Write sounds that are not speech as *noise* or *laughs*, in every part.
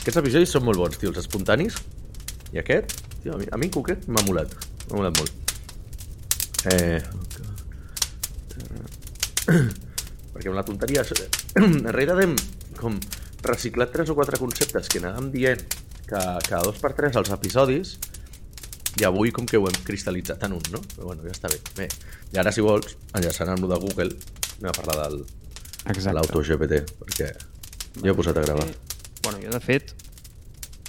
Aquests episodis són molt bons, tio, els espontanis. I aquest, tio, a mi, a mi en concret m'ha molat. M'ha molat molt. Eh... Perquè amb la tonteria... Darrere *clears throat* d'hem com reciclat tres o quatre conceptes que anàvem dient que cada dos per tres als episodis i avui com que ho hem cristal·litzat en un, no? Però bueno, ja està bé. Bé, i ara si vols, enllaçant amb lo de Google, anem a parlar del, de l'auto-GPT, perquè jo he posat a gravar. Bueno, jo de fet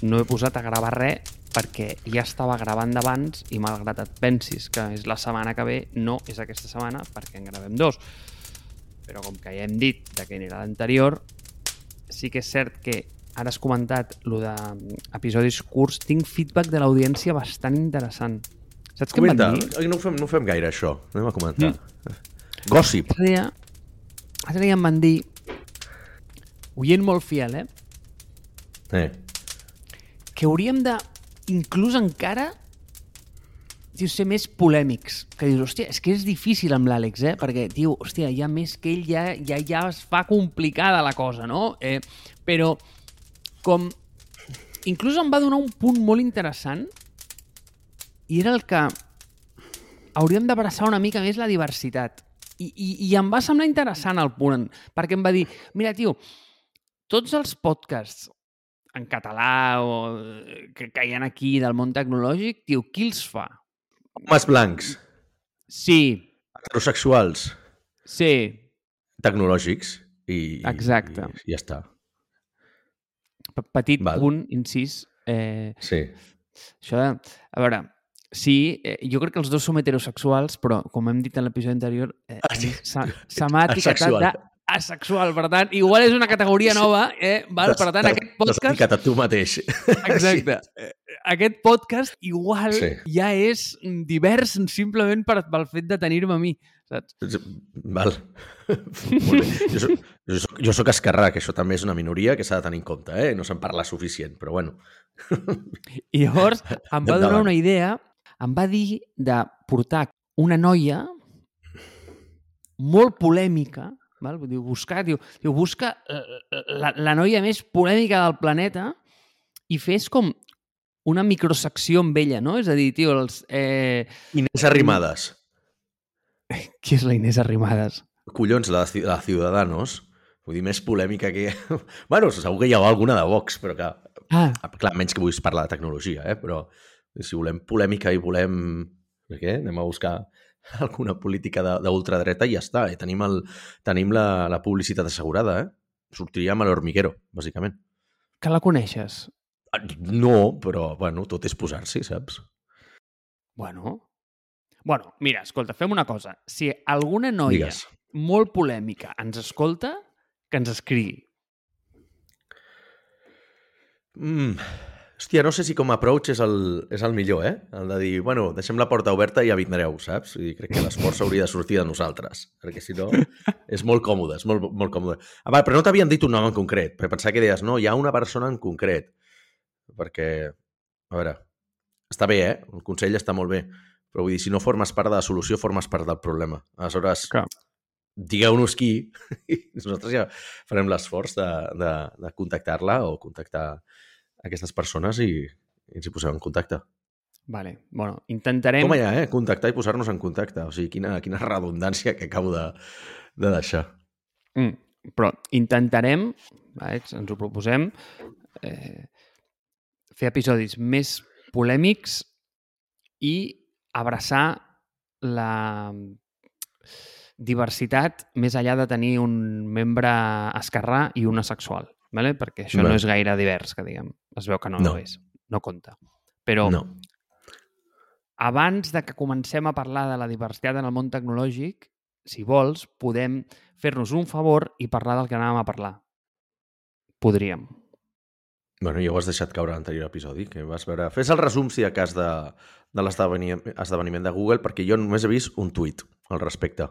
no he posat a gravar res perquè ja estava gravant d'abans i malgrat et pensis que és la setmana que ve, no és aquesta setmana perquè en gravem dos. Però com que ja hem dit de quin era l'anterior, sí que és cert que ara has comentat lo de mm, episodis curts, tinc feedback de l'audiència bastant interessant. Saps què em Comenta, van dir? No ho, fem, no ho fem gaire, això. Anem a comentar. Mm. Gossip. L'altre dia, dia em van dir, oient molt fiel, eh? Eh. que hauríem de, inclús encara, tio, ser més polèmics. Que dius, hòstia, és que és difícil amb l'Àlex, eh? Perquè, tio, hòstia, ja més que ell ja, ja, ja es fa complicada la cosa, no? Eh, però, com... Inclús em va donar un punt molt interessant i era el que hauríem d'abraçar una mica més la diversitat. I, i, I em va semblar interessant el punt, perquè em va dir, mira, tio, tots els podcasts en català o eh, que, que hi ha aquí del món tecnològic, tio, qui els fa? Homes blancs, Sí, heterosexuals, sí, tecnològics i, Exacte. i ja està. P- petit Val. punt, incís. Eh, Sí. això de, a veure, sí, eh, jo crec que els dos som heterosexuals, però, com hem dit en l'episodi anterior, eh, Ah, sí. s'ha s'ha m'ha etiquetat Asexual. de asexual. Per tant, igual és una categoria nova, eh? Val? Per tant, T'has- aquest T'has podcast... explicat a tu mateix. Exacte. *laughs* Eh, Aquest podcast igual Sí. ja és divers simplement per, pel fet de tenir-me a mi, saps? Val. *laughs* Molt bé. Jo soc, jo, soc, jo soc esquerrà, que això també és una minoria que s'ha de tenir en compte, eh? No se'n parla suficient, però bueno. *laughs* I llavors em va donar una idea, em va dir de portar una noia molt polèmica, val? Dir, buscar, diu, diu busca la, la noia més polèmica del planeta i fes com una microsecció amb ella, no? És a dir, tio, els... Eh... Inés Arrimadas. *laughs* Qui és la Inés Arrimadas? Collons, la, de la Ciudadanos. Vull dir, més polèmica que... *laughs* bueno, segur que hi ha alguna de Vox, però que... Ah, Clar, menys que vulguis parlar de tecnologia, eh? Però si volem polèmica i volem... Què? Anem a buscar *laughs* alguna política de- d'ultradreta i ja està. Eh? Tenim, el, tenim la, la publicitat assegurada, eh? Sortiríem a l'hormiguero, bàsicament. que la coneixes? Ah, No, però, bueno, tot és posar-s'hi, saps? Bueno... Bueno, mira, escolta, fem una cosa. Si alguna noia Digues. molt polèmica ens escolta, que ens escrigui. Mm. Hòstia, no sé si com a approach és el, és el millor, eh? El de dir, bueno, deixem la porta oberta i ja vindreu, saps? I crec que l'esforç *laughs* hauria de sortir de nosaltres, perquè si no *laughs* és molt còmode, és molt, molt còmode. Ah, va, però no t'havien dit un nom en concret, perquè pensava que deies, no, hi ha una persona en concret, perquè, a veure, està bé, eh? El consell està molt bé, però vull dir, si no formes part de la solució, formes part del problema. Aleshores, Clar. digueu-nos qui, *laughs* i nosaltres ja farem l'esforç de, de, de contactar-la o contactar aquestes persones i, i ens hi posem en contacte. Vale. Bueno, intentarem... Com allà, eh? Contactar i posar-nos en contacte. O sigui, quina, quina redundància que acabo de, de deixar. Mm, però intentarem, vale, ens ho proposem, eh, fer episodis més polèmics i abraçar la diversitat més allà de tenir un membre esquerrà i un asexual, vale? perquè això Vale. no és gaire divers, que diguem. Es veu que no, No. és, no compta. Però No. abans de que comencem a parlar de la diversitat en el món tecnològic, si vols, podem fer-nos un favor i parlar del que anàvem a parlar. Podríem. Bueno, ja ho has deixat caure a l'anterior episodi, que vas veure... Fes el resum, si de cas, de, de l'esdeveniment esdeveniment de Google, perquè jo només he vist un tuit al respecte.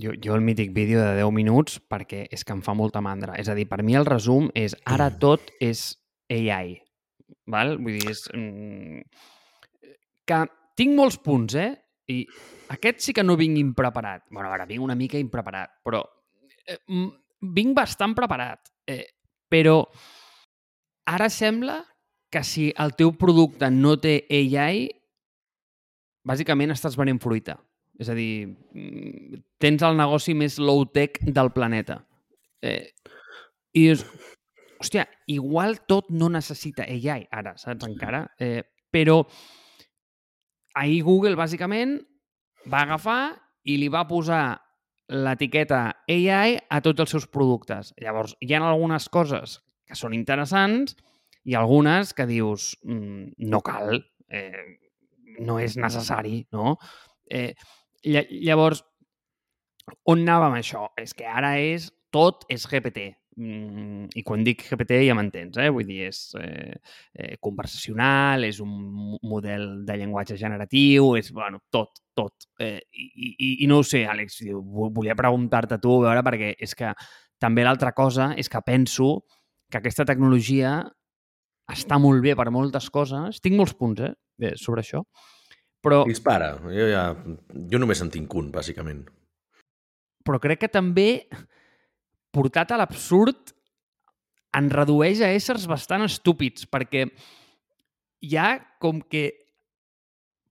Jo, jo el mític vídeo de 10 minuts perquè és que em fa molta mandra. És a dir, per mi el resum és ara tot és AI. Val? Vull dir, és... mm, Que tinc molts punts, eh? I aquest sí que no vinc impreparat. bueno, ara vinc una mica impreparat, però eh, mm, vinc bastant preparat. Eh, Però ara sembla que si el teu producte no té AI, bàsicament estàs venent fruita. És a dir, tens el negoci més low-tech del planeta. Eh, I dius, hòstia, igual tot no necessita AI ara, saps, encara? Eh, però ahir Google, bàsicament, va agafar i li va posar l'etiqueta AI a tots els seus productes. Llavors, hi ha algunes coses que són interessants i algunes que dius, mm, no cal, eh, no és necessari, no? Eh, llavors, on anàvem això? És que ara és, tot és GPT. Mm, I quan dic GPT ja m'entens, eh? Vull dir, és eh, eh, conversacional, és un model de llenguatge generatiu, és, bueno, tot, tot. Eh, i, i, I no ho sé, Àlex, volia preguntar-te tu, a veure, perquè és que també l'altra cosa és que penso que aquesta tecnologia està molt bé per moltes coses. Tinc molts punts, eh, sobre això. Però... Dispara. Jo, ja, jo només en tinc un, bàsicament. Però crec que també portat a l'absurd, en redueix a éssers bastant estúpids, perquè hi ha com que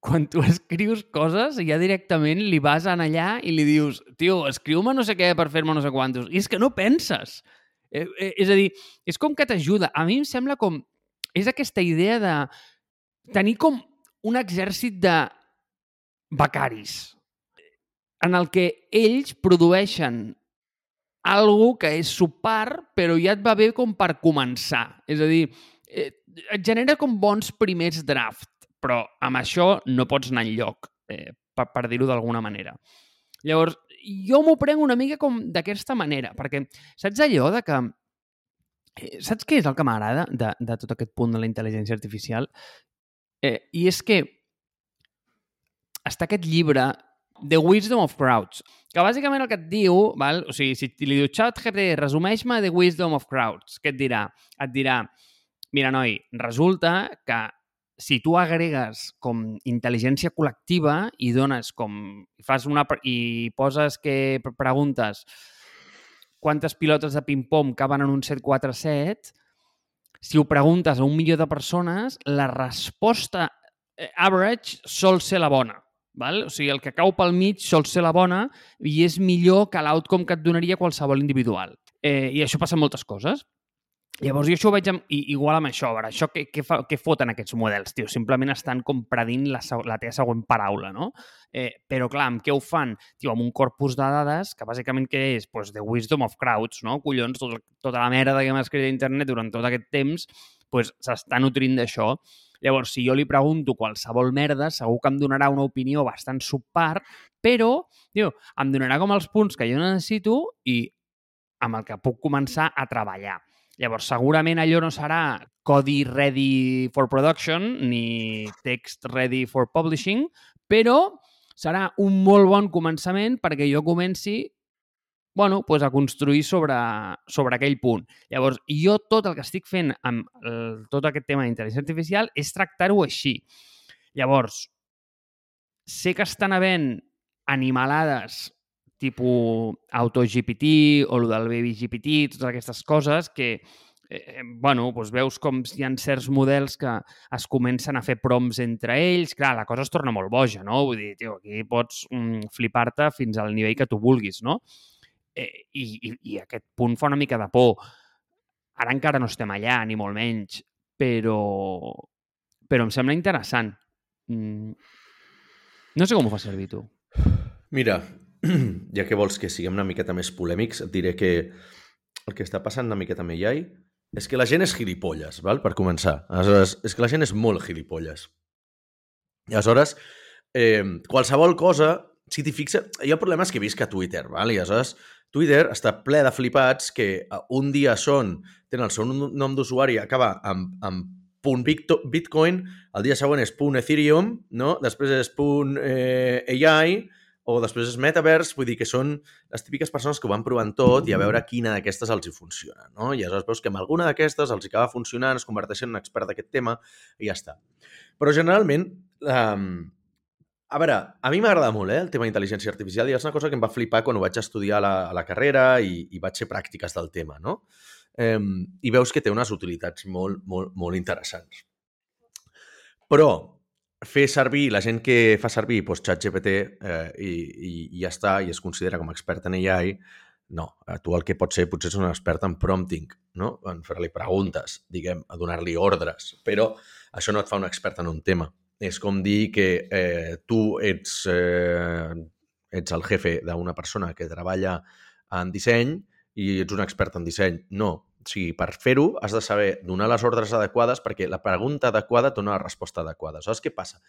quan tu escrius coses, ja directament li vas en allà i li dius, tio, escriu-me no sé què per fer-me no sé quantos. I és que no penses. Eh, eh, és a dir, és com que t'ajuda. A mi em sembla com... És aquesta idea de tenir com un exèrcit de becaris en el que ells produeixen algo que és subpar, però ja et va bé com per començar. És a dir, eh, et genera com bons primers draft, però amb això no pots anar enlloc, eh, per, per dir-ho d'alguna manera. Llavors, jo m'ho prenc una mica com d'aquesta manera, perquè saps allò de que... Eh, saps què és el que m'agrada de, de tot aquest punt de la intel·ligència artificial? Eh, I és que està aquest llibre The Wisdom of Crowds, que bàsicament el que et diu, val? o sigui, si li diu ChatGPT, resumeix-me The Wisdom of Crowds, què et dirà? Et dirà, mira, noi, resulta que si tu agregues com intel·ligència col·lectiva i dones com... fas una... i poses que preguntes quantes pilotes de ping-pong caben en un 747, si ho preguntes a un milió de persones, la resposta eh, average sol ser la bona. Val? O sigui, el que cau pel mig sol ser la bona i és millor que l'outcome que et donaria qualsevol individual. Eh, I això passa en moltes coses. Llavors jo això ho veig amb, igual amb això. Veure, això què, què, fa, què foten aquests models, tio? Simplement estan com predint la, la teva següent paraula, no? Eh, però clar, amb què ho fan? Tio, amb un corpus de dades que bàsicament què és? Pues the wisdom of crowds, no? Collons, tot, tota la merda que hem escrit a internet durant tot aquest temps pues, s'està nutrint d'això. Llavors, si jo li pregunto qualsevol merda, segur que em donarà una opinió bastant subpart, però, diu, em donarà com els punts que jo necessito i amb el que puc començar a treballar. Llavors, segurament allò no serà codi ready for production ni text ready for publishing, però serà un molt bon començament perquè jo comenci bueno, pues a construir sobre, sobre aquell punt. Llavors, jo tot el que estic fent amb el, tot aquest tema d'intel·ligència artificial és tractar-ho així. Llavors, sé que estan havent animalades tipus AutoGPT o el del BabyGPT, totes aquestes coses que, eh, bueno, doncs veus com hi ha certs models que es comencen a fer proms entre ells. Clar, la cosa es torna molt boja, no? Vull dir, tio, aquí pots mm, flipar-te fins al nivell que tu vulguis, no? Eh, i, i, I aquest punt fa una mica de por. Ara encara no estem allà, ni molt menys, però, però em sembla interessant. Mm. No sé com ho fa servir tu. Mira, *clears throat* ja que vols que siguem una miqueta més polèmics, et diré que el que està passant una miqueta amb AI és que la gent és gilipolles, val? per començar. Aleshores, és que la gent és molt gilipolles. I aleshores, eh, qualsevol cosa, si t'hi fixes... Hi ha problemes que visc a Twitter, val? i aleshores Twitter està ple de flipats que un dia són, tenen el seu nom d'usuari, acaba amb, amb punt Bitcoin, el dia següent és punt Ethereum, no? després és punt eh, AI, o després és Metaverse, vull dir que són les típiques persones que ho van provant tot i a veure quina d'aquestes els hi funciona, no? I aleshores veus que amb alguna d'aquestes els acaba funcionant, es converteixen en un expert d'aquest tema i ja està. Però generalment, um, a veure, a mi m'agrada molt eh, el tema d'intel·ligència artificial i és una cosa que em va flipar quan ho vaig estudiar a la, a la carrera i, i vaig fer pràctiques del tema, no? eh, i veus que té unes utilitats molt, molt, molt interessants. Però fer servir, la gent que fa servir doncs, ChatGPT eh, i, i, i ja està, i es considera com a expert en AI, no. Eh, tu el que pots ser potser és un expert en prompting, no? en fer-li preguntes, diguem, a donar-li ordres, però això no et fa un expert en un tema. És com dir que eh, tu ets, eh, ets el jefe d'una persona que treballa en disseny i ets un expert en disseny. No, o sigui, per fer-ho has de saber donar les ordres adequades perquè la pregunta adequada et dona la resposta adequada. Saps què passa?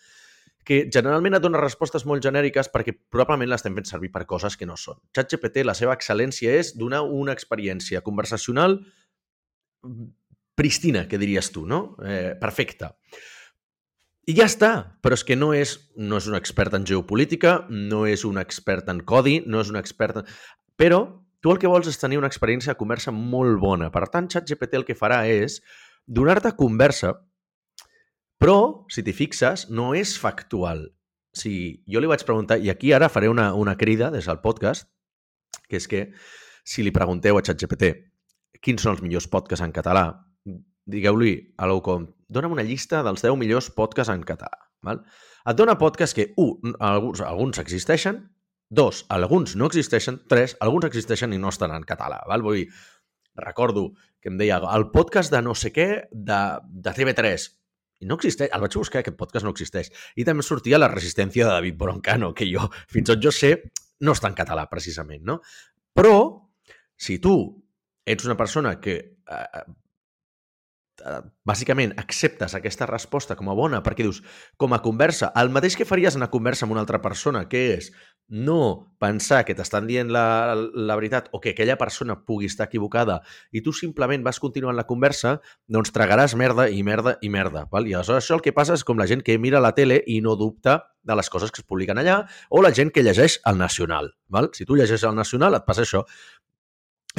Que generalment et dona respostes molt genèriques perquè probablement l'estem fent servir per coses que no són. ChatGPT, la seva excel·lència és donar una experiència conversacional pristina, que diries tu, no? Eh, perfecta. I ja està, però és que no és, no és un expert en geopolítica, no és un expert en codi, no és un expert en... Però Tu el que vols és tenir una experiència de conversa molt bona. Per tant, ChatGPT el que farà és donar-te conversa, però, si t'hi fixes, no és factual. O sigui, jo li vaig preguntar, i aquí ara faré una, una crida des del podcast, que és que si li pregunteu a ChatGPT quins són els millors podcasts en català, digueu-li a l'ou com, dona'm una llista dels 10 millors podcasts en català. Val? Et dona podcasts que, un, alguns, alguns existeixen, Dos, alguns no existeixen. Tres, alguns existeixen i no estan en català. Val? Vull dir, recordo que em deia el podcast de no sé què de, de TV3 i no existeix, el vaig buscar, aquest podcast no existeix. I també sortia la resistència de David Broncano, que jo, fins on jo sé, no està en català, precisament, no? Però, si tu ets una persona que eh, bàsicament acceptes aquesta resposta com a bona perquè dius, com a conversa, el mateix que faries en una conversa amb una altra persona, que és no pensar que t'estan dient la, la veritat o que aquella persona pugui estar equivocada i tu simplement vas continuant la conversa, doncs tragaràs merda i merda i merda. Val? I aleshores això el que passa és com la gent que mira la tele i no dubta de les coses que es publiquen allà o la gent que llegeix el Nacional. Val? Si tu llegeixes el Nacional et passa això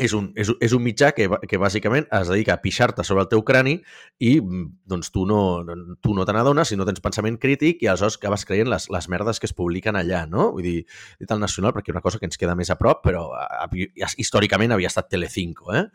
és un, és, és un mitjà que, que bàsicament es dedica a pixar-te sobre el teu crani i mm, doncs tu no, tu no te n'adones si no tens pensament crític i aleshores acabes creient les, les merdes que es publiquen allà, no? Vull dir, dit el nacional perquè una cosa que ens queda més a prop, però a, a, històricament havia estat Telecinco, eh?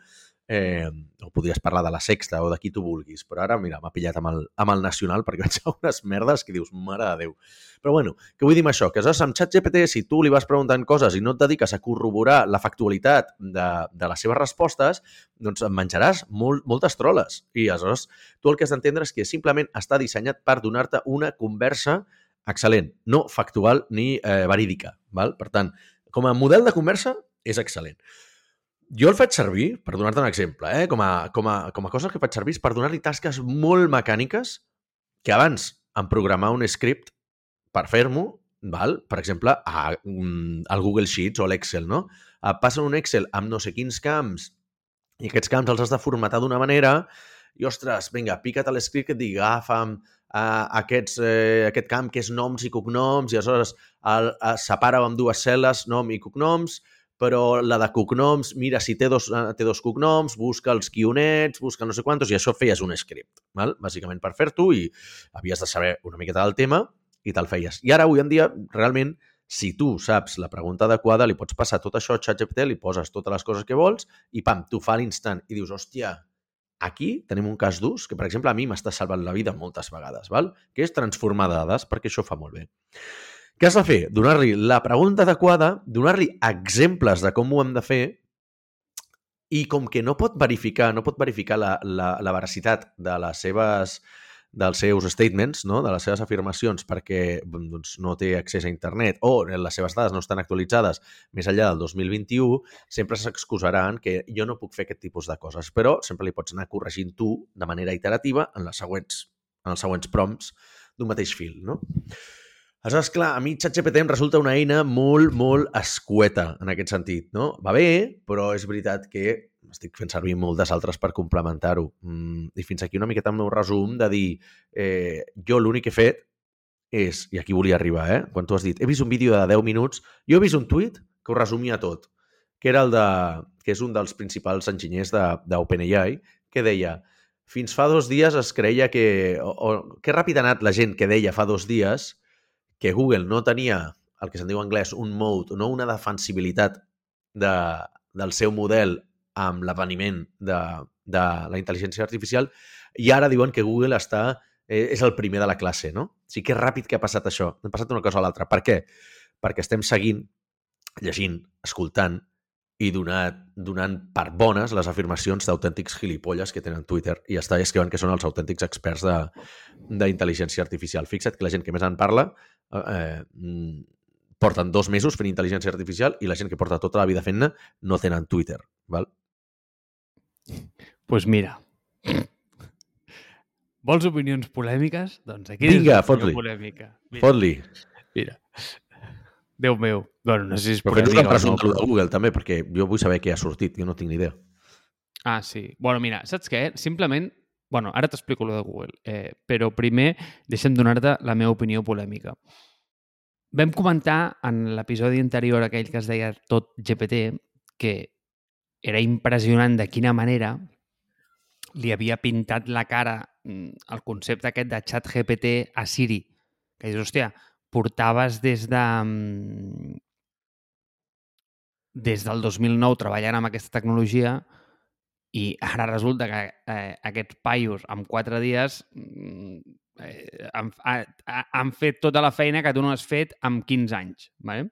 Eh, o podries parlar de la Sexta o de qui tu vulguis, però ara, mira, m'ha pillat amb el, amb el Nacional perquè *laughs* vaig a unes merdes que dius, mare de Déu. Però bueno, què vull dir amb això? Que aleshores amb ChatGPT, si tu li vas preguntant coses i no et dediques a corroborar la factualitat de, de les seves respostes, doncs et menjaràs molt, moltes troles. I aleshores tu el que has d'entendre és que simplement està dissenyat per donar-te una conversa excel·lent, no factual ni eh, verídica. Val? Per tant, com a model de conversa, és excel·lent. Jo el faig servir, per donar-te un exemple, eh? com, a, com, a, com a coses que faig servir per donar-li tasques molt mecàniques que abans en programar un script per fer-m'ho, val? per exemple, a, mm, al Google Sheets o a l'Excel, no? Et passen un Excel amb no sé quins camps i aquests camps els has de formatar d'una manera i, ostres, vinga, pica't a l'escrit que et digui, agafa'm uh, aquests, eh, aquest camp que és noms i cognoms i aleshores el, el, separa amb dues cel·les, nom i cognoms, però la de cognoms, mira, si té dos, eh, té dos cognoms, busca els guionets, busca no sé quantos, i això feies un script, val? bàsicament per fer-t'ho, i havies de saber una miqueta del tema i te'l feies. I ara, avui en dia, realment, si tu saps la pregunta adequada, li pots passar tot això a ChatGPT, li poses totes les coses que vols i pam, t'ho fa a l'instant i dius, hòstia, aquí tenim un cas d'ús que, per exemple, a mi m'està salvant la vida moltes vegades, val? que és transformar dades, perquè això fa molt bé. Què has de fer? Donar-li la pregunta adequada, donar-li exemples de com ho hem de fer i com que no pot verificar, no pot verificar la, la, la veracitat de les seves dels seus statements, no? de les seves afirmacions, perquè doncs, no té accés a internet o les seves dades no estan actualitzades més enllà del 2021, sempre s'excusaran que jo no puc fer aquest tipus de coses, però sempre li pots anar corregint tu de manera iterativa en, les següents, en els següents prompts d'un mateix fil. No? Aleshores, clar, a mi ChatGPT em resulta una eina molt, molt escueta en aquest sentit, no? Va bé, però és veritat que estic fent servir moltes altres per complementar-ho. Mm, I fins aquí una miqueta el meu resum de dir eh, jo l'únic que he fet és, i aquí volia arribar, eh? quan tu has dit he vist un vídeo de 10 minuts, jo he vist un tuit que ho resumia tot, que era el de, que és un dels principals enginyers d'OpenAI, que deia fins fa dos dies es creia que... O, o, que ràpid ha anat la gent que deia fa dos dies que Google no tenia el que se'n diu en anglès un mode, no una defensibilitat de, del seu model amb l'aveniment de, de la intel·ligència artificial i ara diuen que Google està eh, és el primer de la classe, no? O sigui, que ràpid que ha passat això. Ha passat una cosa a l'altra. Per què? Perquè estem seguint, llegint, escoltant i donat, donant per bones les afirmacions d'autèntics gilipolles que tenen Twitter i està escriuen que són els autèntics experts d'intel·ligència artificial. Fixa't que la gent que més en parla eh, mm, porten dos mesos fent intel·ligència artificial i la gent que porta tota la vida fent-ne no tenen Twitter. Val? pues mira, vols opinions polèmiques? Doncs aquí Vinga, fot-li. Fot-li. mira. Déu meu. Bueno, no sé si és Però fes polèmica una o pregunta no. de Google també, perquè jo vull saber què ha sortit, jo no tinc ni idea. Ah, sí. Bueno, mira, saps què? Simplement... Bueno, ara t'explico lo de Google, eh, però primer deixa'm donar-te la meva opinió polèmica. Vam comentar en l'episodi anterior, aquell que es deia Tot GPT, que era impressionant de quina manera li havia pintat la cara mm, el concepte aquest de xat GPT a Siri. Que dius, hòstia, portaves des de... mm, des del 2009 treballant amb aquesta tecnologia i ara resulta que eh, aquests paios en quatre dies mm, eh, han, ha, ha- han fet tota la feina que tu no has fet en 15 anys. Vale?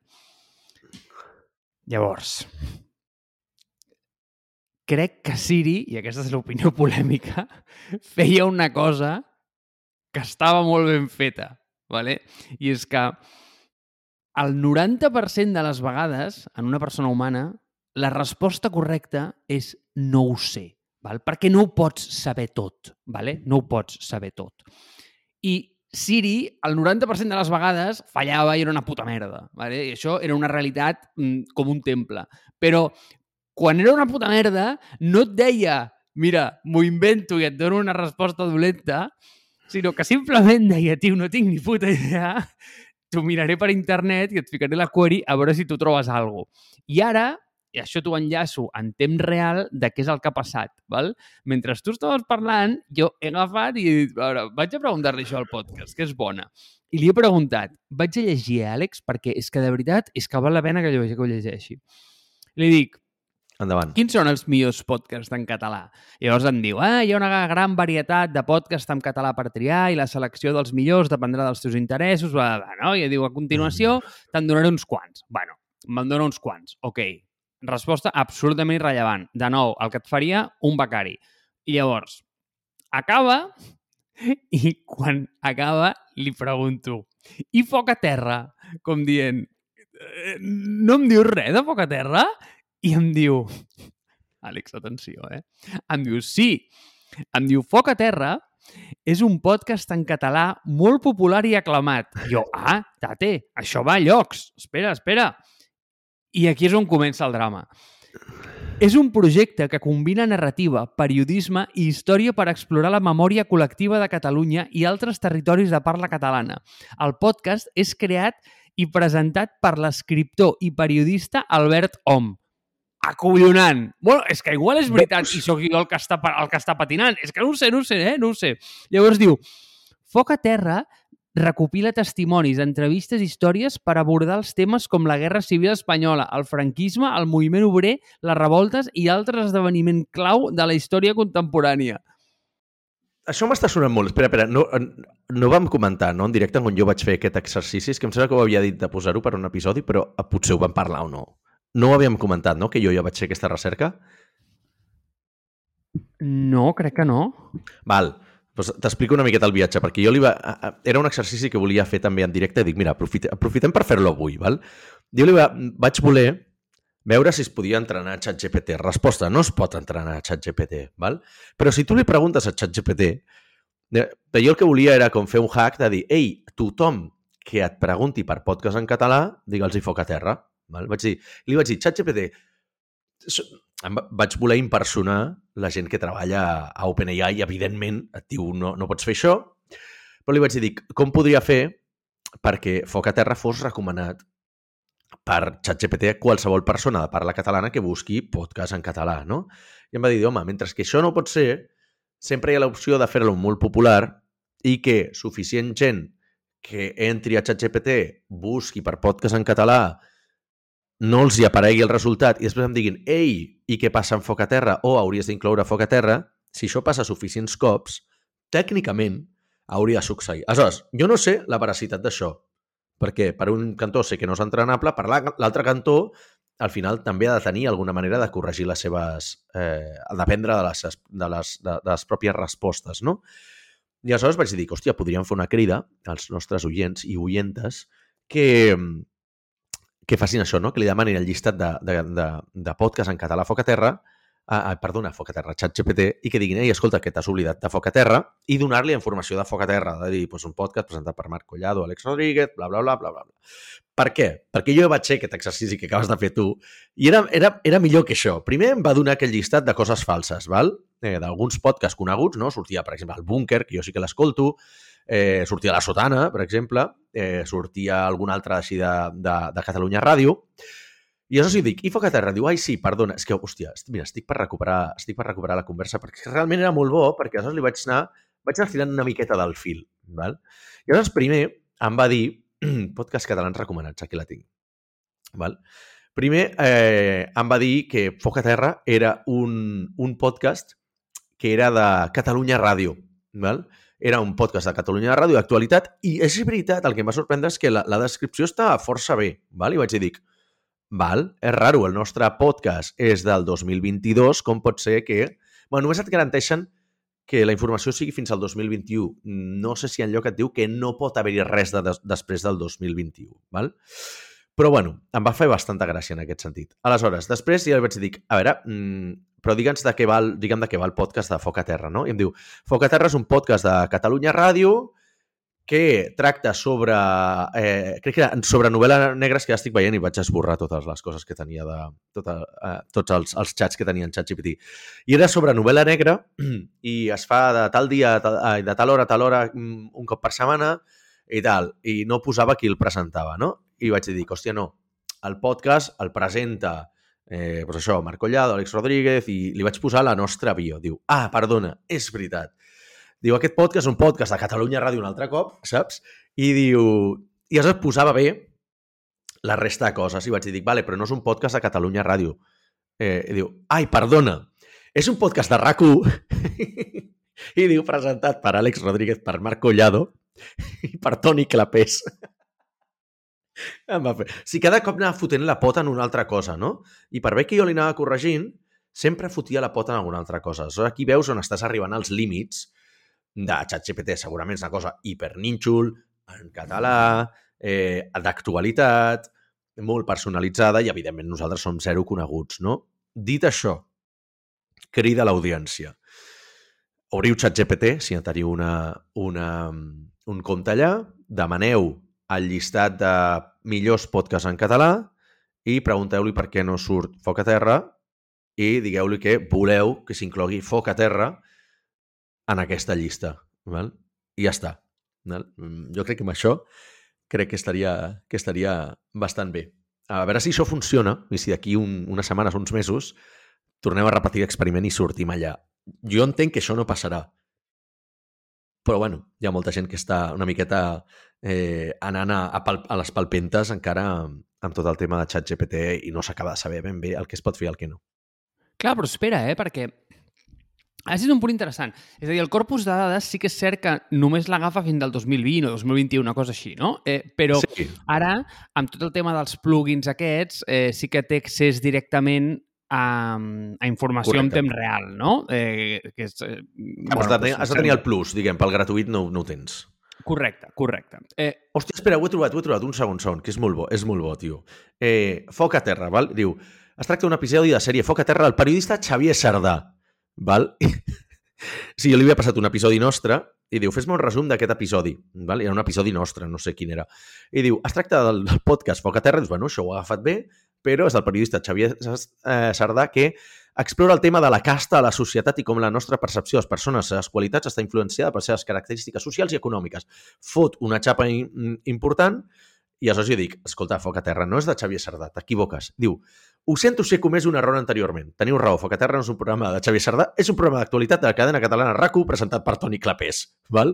Llavors, crec que Siri, i aquesta és l'opinió *laughs* polèmica, feia una cosa que estava molt ben feta. Vale? I és que el 90% de les vegades, en una persona humana, la resposta correcta és no ho sé, val? perquè no ho pots saber tot, vale? no ho pots saber tot. I Siri, el 90% de les vegades, fallava i era una puta merda. Vale? I això era una realitat mm, com un temple. Però quan era una puta merda, no et deia mira, m'ho invento i et dono una resposta dolenta, sinó que simplement deia, tio, no tinc ni puta idea, t'ho miraré per internet i et ficaré la query a veure si tu trobes alguna cosa. I ara, i això t'ho enllaço en temps real de què és el que ha passat. Val? Mentre tu estaves parlant, jo he agafat i he dit, a veure, vaig a preguntar-li això al podcast, que és bona. I li he preguntat, vaig a llegir, eh, Àlex, perquè és que de veritat és que val la pena que jo ho llegeixi. Li dic, Endavant. quins són els millors podcasts en català? I llavors em diu, ah, hi ha una gran varietat de podcasts en català per triar i la selecció dels millors dependrà dels teus interessos, bla, bla, bla, no? I diu, a continuació te'n donaré uns quants. Bueno, me'n dona uns quants. Ok. Resposta absolutament irrellevant. De nou, el que et faria un becari. I llavors, acaba *laughs* i quan acaba li pregunto i foc a terra? Com dient, "Eh, no em dius res de foc a terra? I em diu, Àlex, atenció, eh? Em diu, sí. Em diu, Foc a terra és un podcast en català molt popular i aclamat. Jo, ah, tate, això va a llocs. Espera, espera. I aquí és on comença el drama. És un projecte que combina narrativa, periodisme i història per explorar la memòria col·lectiva de Catalunya i altres territoris de parla catalana. El podcast és creat i presentat per l'escriptor i periodista Albert Om. Acollonant. Bueno, és que igual és veritat i sóc jo el que està, el que està patinant. És que no ho sé, no ho sé, eh? No ho sé. Llavors diu, Foc a terra recopila testimonis, entrevistes i històries per abordar els temes com la Guerra Civil Espanyola, el franquisme, el moviment obrer, les revoltes i altres esdeveniments clau de la història contemporània. Això m'està sonant molt. Espera, espera, no, no vam comentar, no?, en directe on jo vaig fer aquest exercici, és que em sembla que ho havia dit de posar-ho per un episodi, però eh, potser ho vam parlar o no. No ho havíem comentat, no?, que jo ja vaig fer aquesta recerca. No, crec que no. Val, doncs t'explico una miqueta el viatge, perquè jo li va... Era un exercici que volia fer també en directe i dic, mira, aprofite, aprofitem per fer-lo avui, val? Jo li va, vaig voler veure si es podia entrenar a ChatGPT. Resposta, no es pot entrenar a ChatGPT, val? Però si tu li preguntes a ChatGPT, jo el que volia era com fer un hack de dir, ei, tothom que et pregunti per podcast en català, digue'ls-hi foc a terra. Val? Vaig dir, li vaig dir, ChatGPT, em va- vaig voler impersonar la gent que treballa a OpenAI i, evidentment, et diu, no, no pots fer això, però li vaig dir, com podria fer perquè Foc a Terra fos recomanat per ChatGPT a qualsevol persona de parla catalana que busqui podcast en català, no? I em va dir, home, mentre que això no pot ser, sempre hi ha l'opció de fer-lo molt popular i que suficient gent que entri a ChatGPT, busqui per podcast en català no els hi aparegui el resultat i després em diguin ei, i què passa amb foc a terra? O hauries d'incloure foc a terra, si això passa suficients cops, tècnicament hauria de succeir. Aleshores, jo no sé la veracitat d'això, perquè per un cantó sé que no és entrenable, per l'altre cantó al final també ha de tenir alguna manera de corregir les seves... Eh, dependre de les, de, les, de, de les pròpies respostes, no? I aleshores vaig dir, hòstia, podríem fer una crida als nostres oients i oientes que, que facin això, no? que li demanin el llistat de, de, de, de podcast en català Foc a Terra ah, perdona, Foc a Terra, xat GPT, i que diguin, ei, escolta, que t'has oblidat de Foc a Terra, i donar-li informació de Foc a Terra, de dir, pues, un podcast presentat per Marc Collado, Àlex Rodríguez, bla, bla, bla, bla, bla. Per què? Perquè jo vaig fer aquest exercici que acabes de fer tu i era, era, era millor que això. Primer em va donar aquell llistat de coses falses, val? Eh, d'alguns podcasts coneguts, no? Sortia, per exemple, el Búnker, que jo sí que l'escolto, eh, sortia La Sotana, per exemple, eh, sortia algun altre així de, de, de Catalunya Ràdio, i això sí, dic, i Foc a Terra, diu, ai, sí, perdona, és que, hòstia, mira, estic per recuperar, estic per recuperar la conversa, perquè realment era molt bo, perquè aleshores li vaig anar, vaig anar tirant una miqueta del fil, val? I aleshores primer em va dir, *clears throat* podcast catalans recomanats, aquí la tinc, val? Primer eh, em va dir que Foc a Terra era un, un podcast que era de Catalunya Ràdio, val? Era un podcast de Catalunya Ràdio d'actualitat i és veritat, el que em va sorprendre és que la, la descripció estava força bé, val? I vaig dir, Val? És raro, el nostre podcast és del 2022, com pot ser que... Bueno, només et garanteixen que la informació sigui fins al 2021. No sé si en lloc et diu que no pot haver-hi res de des després del 2021. Val? Però, bueno, em va fer bastanta gràcia en aquest sentit. Aleshores, després ja vaig dir, a veure, mmm, però digue'ns de què va, digue'm de què va el podcast de Foc a Terra, no? I em diu, Foc a Terra és un podcast de Catalunya Ràdio que tracta sobre, eh, crec que era sobre novel·la negres que ja estic veient i vaig esborrar totes les coses que tenia de, tota, eh, tots els, els xats que tenia en ChatGPT. I era sobre novel·la negra *clears throat* i es fa de tal dia, de tal hora a tal hora, mm, un cop per setmana i tal. I no posava qui el presentava, no? I vaig dir, hòstia, no, el podcast el presenta eh, pues això, Marc Collado, Àlex Rodríguez, i li vaig posar la nostra bio. Diu, ah, perdona, és veritat Diu, aquest podcast és un podcast de Catalunya Ràdio un altre cop, saps? I diu... I es posava bé la resta de coses. I vaig dir, vale, però no és un podcast de Catalunya Ràdio. Eh, I diu, ai, perdona, és un podcast de rac *laughs* I diu, presentat per Àlex Rodríguez, per Marc Collado *laughs* i per Toni Clapés. Em va fer. Si cada cop anava fotent la pota en una altra cosa, no? I per bé que jo li anava corregint, sempre fotia la pota en alguna altra cosa. Aleshores, aquí veus on estàs arribant als límits de ChatGPT segurament és una cosa hipernínxol, en català, eh, d'actualitat, molt personalitzada i, evidentment, nosaltres som zero coneguts, no? Dit això, crida l'audiència. Obriu ChatGPT, si teniu una, una, un compte allà, demaneu el llistat de millors podcasts en català i pregunteu-li per què no surt Foc a Terra i digueu-li que voleu que s'inclogui Foc a Terra en aquesta llista. Val? I ja està. Val? Jo crec que amb això crec que estaria, que estaria bastant bé. A veure si això funciona i si d'aquí un, unes setmanes uns mesos tornem a repetir l'experiment i sortim allà. Jo entenc que això no passarà. Però, bueno, hi ha molta gent que està una miqueta eh, anant a, a, pal, a les palpentes encara amb, amb tot el tema de xat GPT i no s'acaba de saber ben bé el que es pot fer i el que no. Clar, però espera, eh? perquè Has dit un punt interessant. És a dir, el corpus de dades sí que és cert que només l'agafa fins al 2020 o 2021, una cosa així, no? Eh, però sí. ara, amb tot el tema dels plugins aquests, eh, sí que té accés directament a, a informació Correcte. en temps real, no? Eh, que és, eh, bueno, has, de tenir, has de tenir el plus, diguem, pel gratuït no, no ho tens. Correcte, correcte. Eh... Hòstia, espera, ho he trobat, ho he trobat, un segon segon, que és molt bo, és molt bo, tio. Eh, Foc a terra, val? Diu, es tracta d'un episodi de sèrie Foc a terra del periodista Xavier Sardà Val? *laughs* sí, jo li havia passat un episodi nostre i diu, fes-me un resum d'aquest episodi. Val? Era un episodi nostre, no sé quin era. I diu, es tracta del, del podcast Foc a Terra, dius, bueno, això ho ha agafat bé, però és del periodista Xavier eh, Sardà que explora el tema de la casta a la societat i com la nostra percepció de les persones, les qualitats, està influenciada per les seves característiques socials i econòmiques. Fot una xapa important i aleshores jo dic, escolta, Foc a Terra no és de Xavier Sardà, t'equivoques. Diu, ho sento si he comès un error anteriorment. Teniu raó, Foc a Terra no és un programa de Xavier Sardà, és un programa d'actualitat de la cadena catalana RACU presentat per Toni Clapés. Val?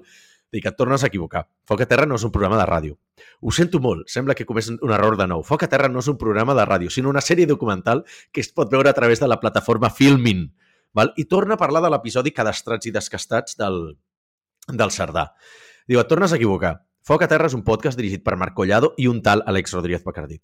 Dic, et tornes a equivocar. Foc a Terra no és un programa de ràdio. Ho sento molt, sembla que comés un error de nou. Foc a Terra no és un programa de ràdio, sinó una sèrie documental que es pot veure a través de la plataforma Filmin. Val? I torna a parlar de l'episodi Cadastrats i Descastats del, del Cerdà. Diu, et tornes a equivocar. Foc a Terra és un podcast dirigit per Marc Collado i un tal Àlex Rodríguez Bacardit.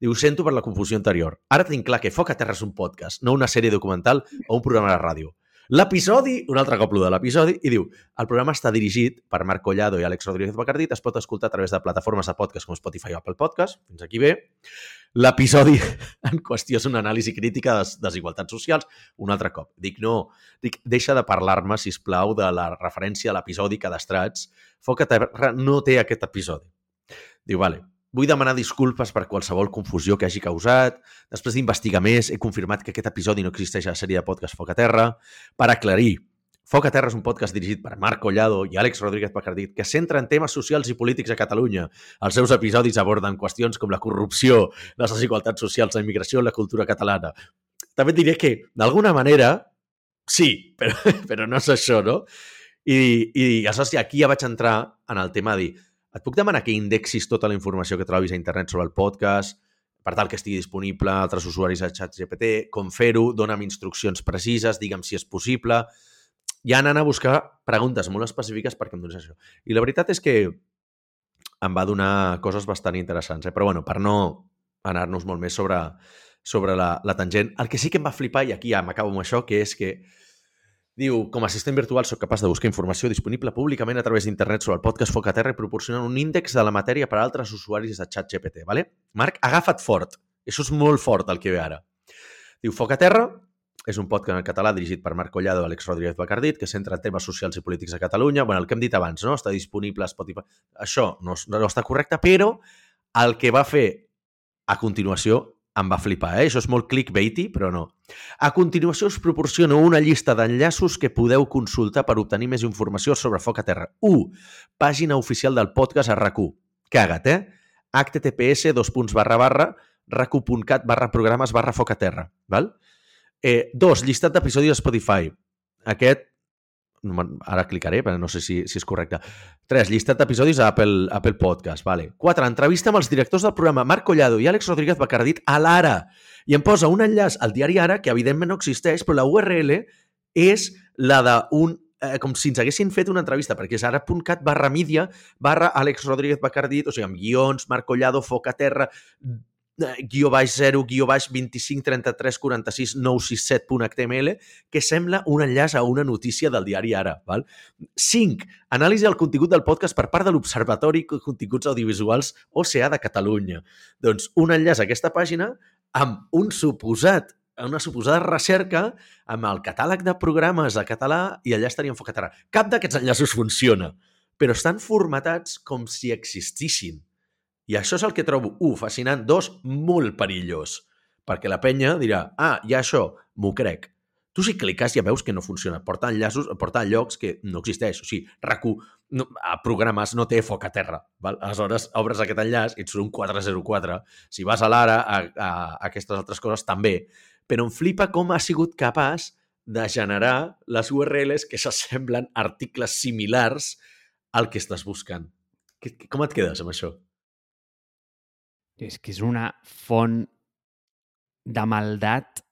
Diu, sento per la confusió anterior. Ara tinc clar que Foc a Terra és un podcast, no una sèrie documental o un programa de ràdio. L'episodi, un altre cop de l'episodi, i diu, el programa està dirigit per Marc Collado i Àlex Rodríguez Bacardit, es pot escoltar a través de plataformes de podcast com Spotify o Apple Podcast, fins aquí bé. L'episodi *laughs* en qüestió és una anàlisi crítica de desigualtats socials, un altre cop. Dic, no, dic, deixa de parlar-me, si plau de la referència a l'episodi Cadastrats. Foc a Terra no té aquest episodi. Diu, vale, Vull demanar disculpes per qualsevol confusió que hagi causat. Després d'investigar més, he confirmat que aquest episodi no existeix a la sèrie de podcast Foc a Terra. Per aclarir, Foc a Terra és un podcast dirigit per Marc Collado i Àlex Rodríguez Pacardit que centra en temes socials i polítics a Catalunya. Els seus episodis aborden qüestions com la corrupció, les desigualtats socials, la immigració i la cultura catalana. També diré que, d'alguna manera, sí, *laughs* però, però no és això, no? I, i aleshores aquí ja vaig entrar en el tema de dir et puc demanar que indexis tota la informació que trobis a internet sobre el podcast, per tal que estigui disponible a altres usuaris a xat GPT, com fer-ho, dona'm instruccions precises, digue'm si és possible. Ja anant a buscar preguntes molt específiques perquè em donis això. I la veritat és que em va donar coses bastant interessants, eh? però bueno, per no anar-nos molt més sobre, sobre la, la tangent, el que sí que em va flipar, i aquí ja m'acabo amb això, que és que Diu, com a assistent virtual sóc capaç de buscar informació disponible públicament a través d'internet sobre el podcast Foc a Terra i proporcionar un índex de la matèria per a altres usuaris de xat GPT. ¿vale? Marc, agafa't fort. Això és molt fort el que ve ara. Diu, Foc a Terra és un podcast en català dirigit per Marc Collado i Àlex Rodríguez Bacardit, que centra en temes socials i polítics a Catalunya. bueno, el que hem dit abans, no? Està disponible a Spotify. Això no, no està correcte, però el que va fer a continuació em va flipar, eh? Això és molt clickbaity, però no. A continuació us proporciono una llista d'enllaços que podeu consultar per obtenir més informació sobre Foc a Terra. 1. Pàgina oficial del podcast a RAC1. Caga't, eh? https dos punts barra barra racu.cat barra programes barra foc a terra. Val? Eh, dos, llistat d'episodis a Spotify. Aquest ara clicaré, però no sé si, si és correcte. 3. Llistat d'episodis a Apple, Apple Podcast. Vale. 4. Entrevista amb els directors del programa Marc Collado i Àlex Rodríguez Bacardit a l'Ara. I em posa un enllaç al diari Ara, que evidentment no existeix, però la URL és la d'un eh, com si ens haguessin fet una entrevista, perquè és ara.cat barra mídia barra Àlex Rodríguez Bacardit, o sigui, amb guions, Marc Collado, Foc a Terra, guió baix 0, guió baix 25 33 46 967.html que sembla un enllaç a una notícia del diari Ara. Val? 5. Anàlisi del contingut del podcast per part de l'Observatori de Continguts Audiovisuals OCA de Catalunya. Doncs un enllaç a aquesta pàgina amb un suposat una suposada recerca amb el catàleg de programes de català i allà estaria enfocat ara. Cap d'aquests enllaços funciona, però estan formatats com si existissin i això és el que trobo, un, fascinant, dos, molt perillós. Perquè la penya dirà, ah, ja això, m'ho crec. Tu si cliques ja veus que no funciona. Porta enllaços, porta llocs que no existeix. O sigui, rac no, a programes no té foc a terra. Val? Aleshores, obres aquest enllaç i et surt un 404. Si vas a l'ara, a, a, a aquestes altres coses també. Però em flipa com ha sigut capaç de generar les URLs que s'assemblen articles similars al que estàs buscant. Com et quedes amb això? És que és una font de maldat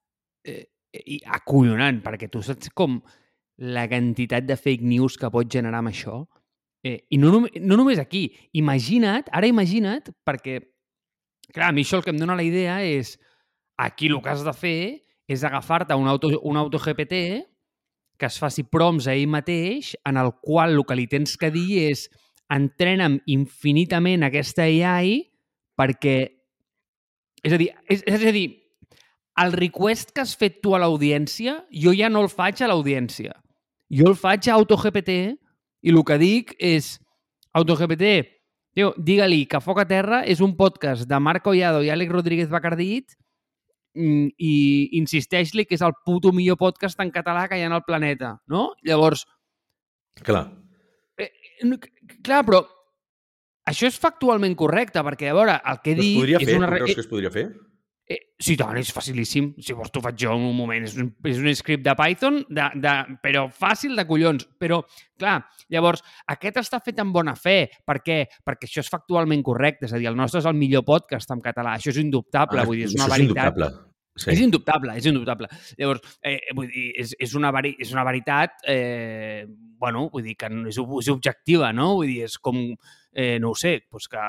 eh, i acollonant, perquè tu saps com la quantitat de fake news que pot generar amb això. Eh, I no, no només aquí. Imagina't, ara imagina't, perquè, clar, a mi això el que em dona la idea és aquí el que has de fer és agafar-te un auto, un auto GPT que es faci proms a ell mateix, en el qual el que li tens que dir és entrena'm infinitament aquesta AI perquè... És a dir, és, és a dir, el request que has fet tu a l'audiència, jo ja no el faig a l'audiència. Jo el faig a AutoGPT i el que dic és AutoGPT, tio, digue-li que Foc a Terra és un podcast de Marc Collado i Àlex Rodríguez Bacardit mm, i insisteix-li que és el puto millor podcast en català que hi ha en el planeta, no? Llavors... Clar. Eh, clar, però això és factualment correcte, perquè, a veure, el que he dit... Es podria fer? És una... Creus que es podria fer? Eh, sí, tant, és facilíssim. Si vols t'ho faig jo en un moment. És un, és un script de Python, de, de, però fàcil de collons. Però, clar, llavors, aquest està fet en bona fe. Per què? Perquè això és factualment correcte. És a dir, el nostre és el millor podcast en català. Això és indubtable. Ah, vull dir, és una és veritat. indubtable. Sí. És indubtable, és indubtable. Llavors, eh, vull dir, és, és, una, veri, és una veritat, eh, bueno, vull dir que és, és objectiva, no? Vull dir, és com, eh, no ho sé, doncs que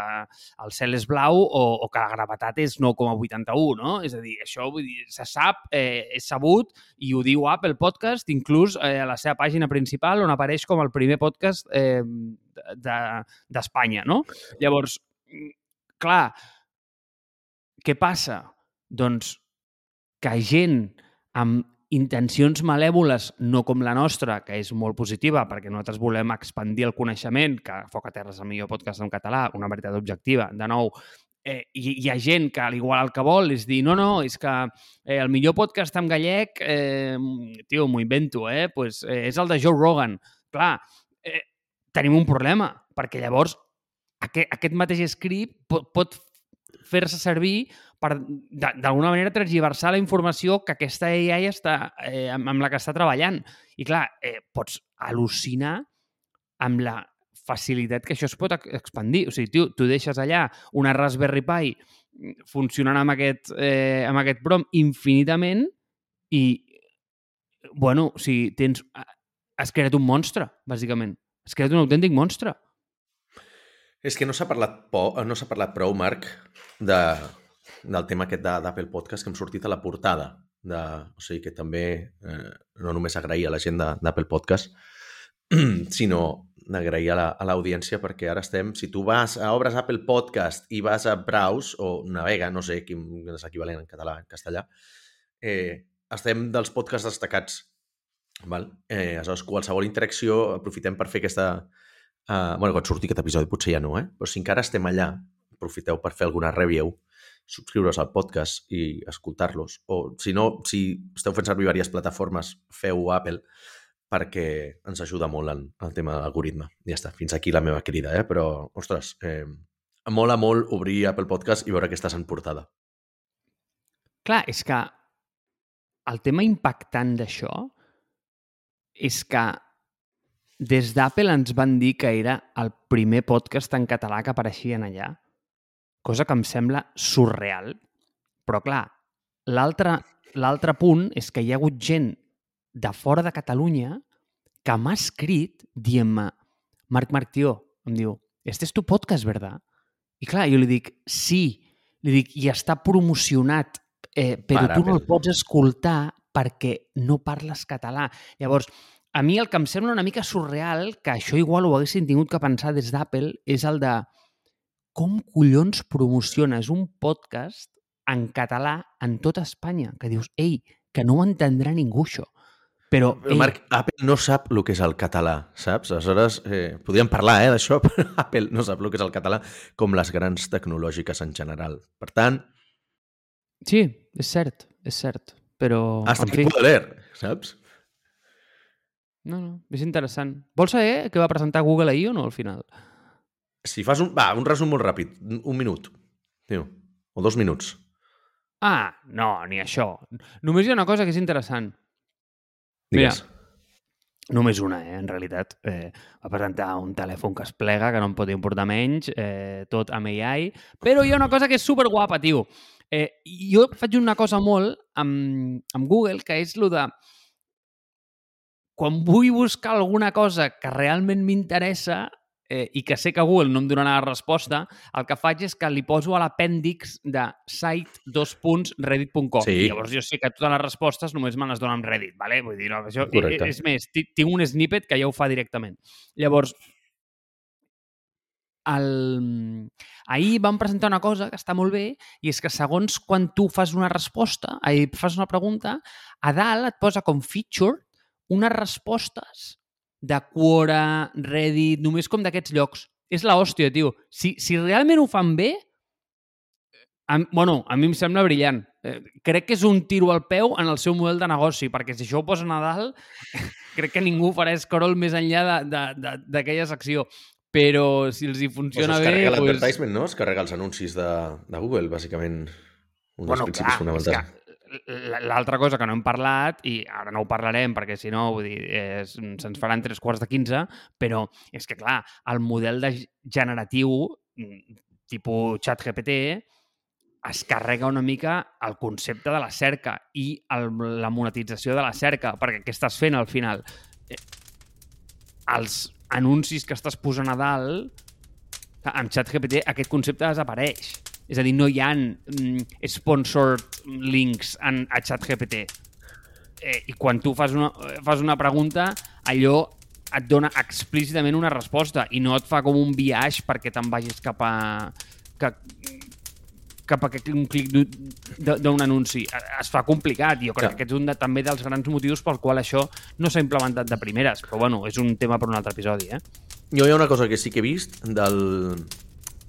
el cel és blau o, o que la gravetat és 9,81, no? És a dir, això vull dir, se sap, eh, és sabut i ho diu Apple Podcast, inclús eh, a la seva pàgina principal on apareix com el primer podcast eh, d'Espanya, de, no? Llavors, clar, què passa? Doncs que gent amb intencions malèvoles, no com la nostra, que és molt positiva, perquè nosaltres volem expandir el coneixement, que Foc a Terra és el millor podcast en català, una veritat objectiva, de nou, eh, hi, hi ha gent que, al igual el que vol, és dir, no, no, és que eh, el millor podcast en gallec, eh, tio, m'ho invento, eh, pues, eh, és el de Joe Rogan. Clar, eh, tenim un problema, perquè llavors aquest, aquest mateix script pot, pot fer-se servir per, d'alguna manera, tergiversar la informació que aquesta AI està, eh, amb, amb la que està treballant. I, clar, eh, pots al·lucinar amb la facilitat que això es pot ex- expandir. O sigui, tio, tu deixes allà una Raspberry Pi funcionant amb aquest, eh, amb aquest prom infinitament i, bueno, o sigui, tens... Has creat un monstre, bàsicament. Has creat un autèntic monstre. És que no s'ha parlat, po, no s'ha parlat prou, Marc, de, del tema aquest d'Apple Podcast que hem sortit a la portada. De, o sigui que també eh, no només agrair a la gent d'Apple Podcast, *clears throat* sinó d'agrair a la- a l'audiència la, perquè ara estem, si tu vas a obres Apple Podcast i vas a Browse o Navega, no sé quin és equivalent en català, en castellà, eh, estem dels podcasts destacats. Val? Eh, aleshores, qualsevol interacció aprofitem per fer aquesta, Uh, bueno, quan surti aquest episodi potser ja no, eh? Però si encara estem allà, aprofiteu per fer alguna review, subscriure-us al podcast i escoltar-los. O, si no, si esteu fent servir diverses plataformes, feu Apple perquè ens ajuda molt en el tema de l'algoritme. Ja està, fins aquí la meva crida, eh? Però, ostres, eh, mola molt obrir Apple Podcast i veure que estàs en portada. Clar, és que el tema impactant d'això és que des d'Apple ens van dir que era el primer podcast en català que apareixien allà, cosa que em sembla surreal. Però, clar, l'altre punt és que hi ha hagut gent de fora de Catalunya que m'ha escrit dient-me Marc tio, em diu, este és tu podcast, verdad? I clar, jo li dic, sí. Li dic, i està promocionat, eh, però Per tu no el pots escoltar perquè no parles català. Llavors, a mi el que em sembla una mica surreal, que això igual ho haguessin tingut que pensar des d'Apple, és el de com collons promociones un podcast en català en tota Espanya? Que dius, ei, que no ho entendrà ningú, això. Però, Però, Marc, Apple no sap el que és el català, saps? Aleshores, eh, podríem parlar eh, d'això, *laughs* però Apple no sap el que és el català, com les grans tecnològiques en general. Per tant, Sí, és cert, és cert. Però, hasta en fi, leer, saps? No, no, és interessant. Vols saber què va presentar Google ahir o no, al final? Si fas un... Va, un resum molt ràpid, un minut, tio, o dos minuts. Ah, no, ni això. Només hi ha una cosa que és interessant. Digues. Només una, eh, en realitat. Eh, va presentar un telèfon que es plega, que no em pot importar menys, eh, tot amb AI, però hi ha una cosa que és superguapa, tio. Eh, jo faig una cosa molt amb, amb Google, que és lo de quan vull buscar alguna cosa que realment m'interessa eh, i que sé que Google no em donarà la resposta, el que faig és que li poso a l'apèndix de site.reddit.com. Sí. I llavors jo sé que totes les respostes només me les dona amb Reddit, ¿vale? Vull dir, no, això, Correcte. és més, ti- tinc un snippet que ja ho fa directament. Llavors, el... ahir van presentar una cosa que està molt bé i és que segons quan tu fas una resposta, ahir fas una pregunta, a dalt et posa com feature unes respostes de Quora, Reddit, només com d'aquests llocs. És la hòstia, tio. Si, si realment ho fan bé, a, bueno, a mi em sembla brillant. Eh, crec que és un tiro al peu en el seu model de negoci, perquè si això ho posen a dalt, *laughs* crec que ningú farà scroll més enllà de- de- de- d'aquella secció. Però si els hi Pues funciona es bé... carrega Doncs... l'advertisement, no? Es carrega els anuncis de, de Google, bàsicament. Un bueno, dels principis clar, és que l'altra cosa que no hem parlat, i ara no ho parlarem perquè si no vull dir, és- se'ns faran tres quarts de 15, però és que, clar, el model de generatiu mm, tipus xat GPT es carrega una mica el concepte de la cerca i el, la monetització de la cerca, perquè què estàs fent al final? Eh, els anuncis que estàs posant a dalt, amb ChatGPT aquest concepte desapareix. És a dir, no hi ha mm, sponsored links en, a ChatGPT. Eh, I quan tu fas una, fas una pregunta, allò et dona explícitament una resposta i no et fa com un viatge perquè te'n vagis cap a... Que, cap a un clic d'un- anunci. Es fa complicat. Jo crec Clar. que aquest és un de, també dels grans motius pel qual això no s'ha implementat de primeres. Però bueno, és un tema per un altre episodi, eh? Jo hi ha una cosa que sí que he vist del,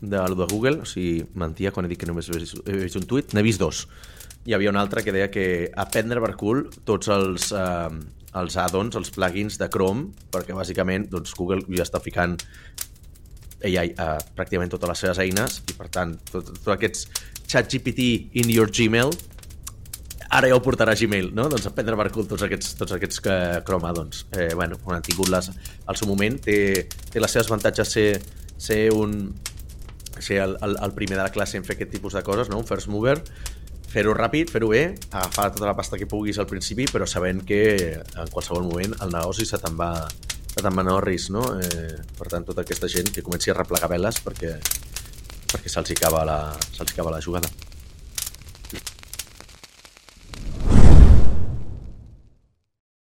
de de Google, o sigui, mentia quan he dit que només he vist, un tuit, n'he vist dos. Hi havia un altre que deia que a prendre per cul tots els, eh, els add-ons, els plugins de Chrome, perquè bàsicament doncs, Google ja està ficant AI a pràcticament totes les seves eines i per tant, tots tot aquests chat GPT in your Gmail ara ja ho portarà Gmail, no? Doncs a prendre per cul tots aquests, tots aquests que Chrome, doncs, eh, bueno, quan han tingut les, al seu moment, té, té les seves avantatges ser, ser un ser el, el, el primer de la classe en fer aquest tipus de coses, no? un first mover, fer-ho ràpid, fer-ho bé, agafar tota la pasta que puguis al principi, però sabent que en qualsevol moment el negoci se te'n va, se te'n va no? Eh, per tant, tota aquesta gent que comenci a replegar veles perquè, perquè se'ls acaba, la, se'ls acaba la jugada.